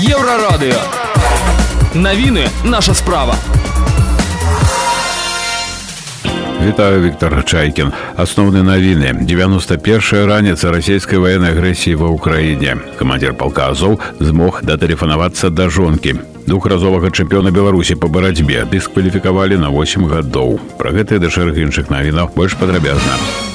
Еврорадио. Новины наша справа. Вітаю Віктор Чайкін. Асноўныя навіны 91 раніца расійскай военной агрэсіі ва ўкраіне. Камандзір палка Азоў змог датэлефанавацца да жонкі. Двухразовага чэмпіёна Беларусі па барацьбе дыскваліфікавалі на 8 гадоў. Пра гэтыя да шэраг іншых навінаў больш падрабязна.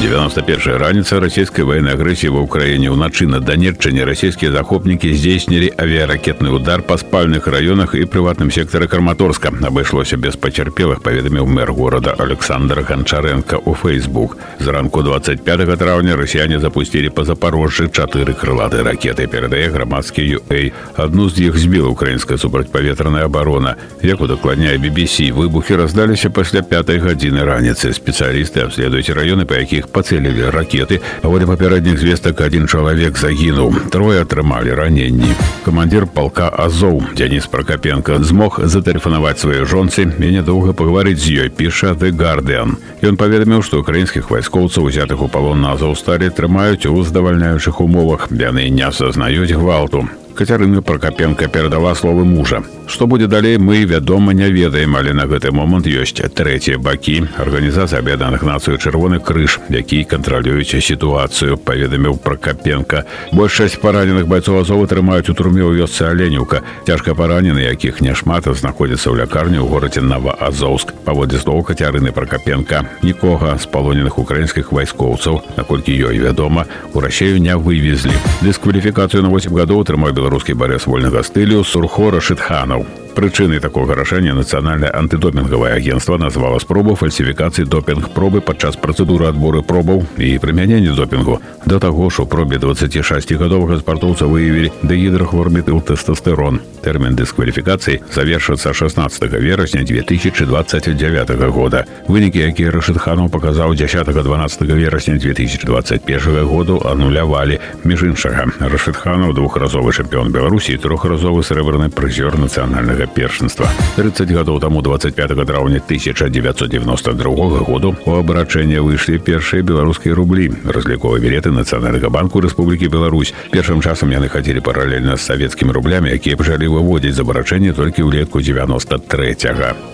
91 раніца расійскай военной агрэсіі ва ўкраіне ўначы на данеччыне расійскія захопнікі здзейснілі авіяракетны удар па спальных раёнах і прыватным сектары карматорска абышлося без пацярпелых паведаміў мэр горада александр ганчаренко у фейсбук зранку 25 траўня расіяне запусцілі па запорожжы чатыры крылаты ракеты перадае грамадскі юэй адну з іх збіла украінская супрацьпаветраная абарона як удакладняе BBC выбухі раздаліся пасля пятой гадзіны раніцы спецыялісты абследуюць раёны па якіх іх пацелілі ракеты паводле папярэдніх звестак адзін чалавек загінуў трое атрымалі раненні камандзір палка азоў дзяніс прокапенко змог затэлефанаваць сваёй жонцы і нядоўга пагаварыць з ёй піша the гардиан ён паведаміў што украінскіх вайскоўцаў узятых у палон на азоўсталі трымаюць у здавальняючых умовах яны не асазнаюць гвалту Кацярына Пракапенко перадала словы мужа. Што будзе далей мы, вядома, не ведаем, але на гэты момант ёсць трэція бакі. Арганізацыя аб'яднаных нацыю чырвоны крыж, які кантралююць сітуацыю, паведаміў Пракапенко. Большасць параненых байцоў азовы трымаюць у турме ў вёсцы Аленюка. Цяжка паранены, якіх няшмат знаходзіцца ў лякарні ў горадзе Наваазоўск. Паводле слоў Кацярыны Пракапенко, нікога з палоненых украінскіх вайскоўцаў, наколькі ёй вядома, у рассею не вывезлі. Дыскваліфікацыю на 8 гадоў атрымаў беларускі барэс вольнага стылю сурхора шытханаў Прычынай такога рашэння нацыянальнае антыдопінгавае агенцтва назвала спробу фальсіфікацыі допінг пробы падчас працэдуры адборы пробаў і прымянення допінгу. Да таго ж у пробе 26гадовага спартоўца выявілі дэгідрахлорметыл тэстастерон. Тэрмін дыскваліфікацыі завершыцца 16 верасня 2029 года. Вынікі, якія Рашытханаў паказаў 10-12 верасня 2021 году анулявалі. Між іншага, Рашытханаў двухразовы чэмпіён Беларусі трохразовы срэбраны прызёр нацыянальнага сусветнага першынства 30 гадоў таму 25 траўня 1992 году у абрачэнне выйшлі першыя беларускія рублі разліковыя білеты нацыянальнага банку Рэспублікі Беларусь першым часам яны хацелі паралельна з савецкімі рублямі якія пажалі выводзіць забарачэнне толькі ўлетку 93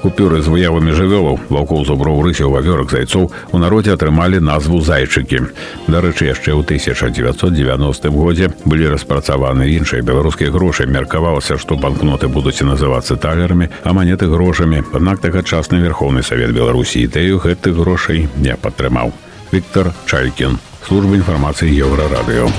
купюры з выявамі жывёлаў ваўкоў зуброў рысяў вавёрак зайцоў у народзе атрымалі назву зайчыкі дарэчы яшчэ ў 1990 годзе былі распрацаваны іншыя беларускія грошы меркавалася што банкноты будуць называць называцца талерамі а манеты грошамі аднак тагачасны верхоўны савет беларусі ідэю гэтых грошай не падтрымаў Віктор чайкін служба інфармацыі еўрарадыё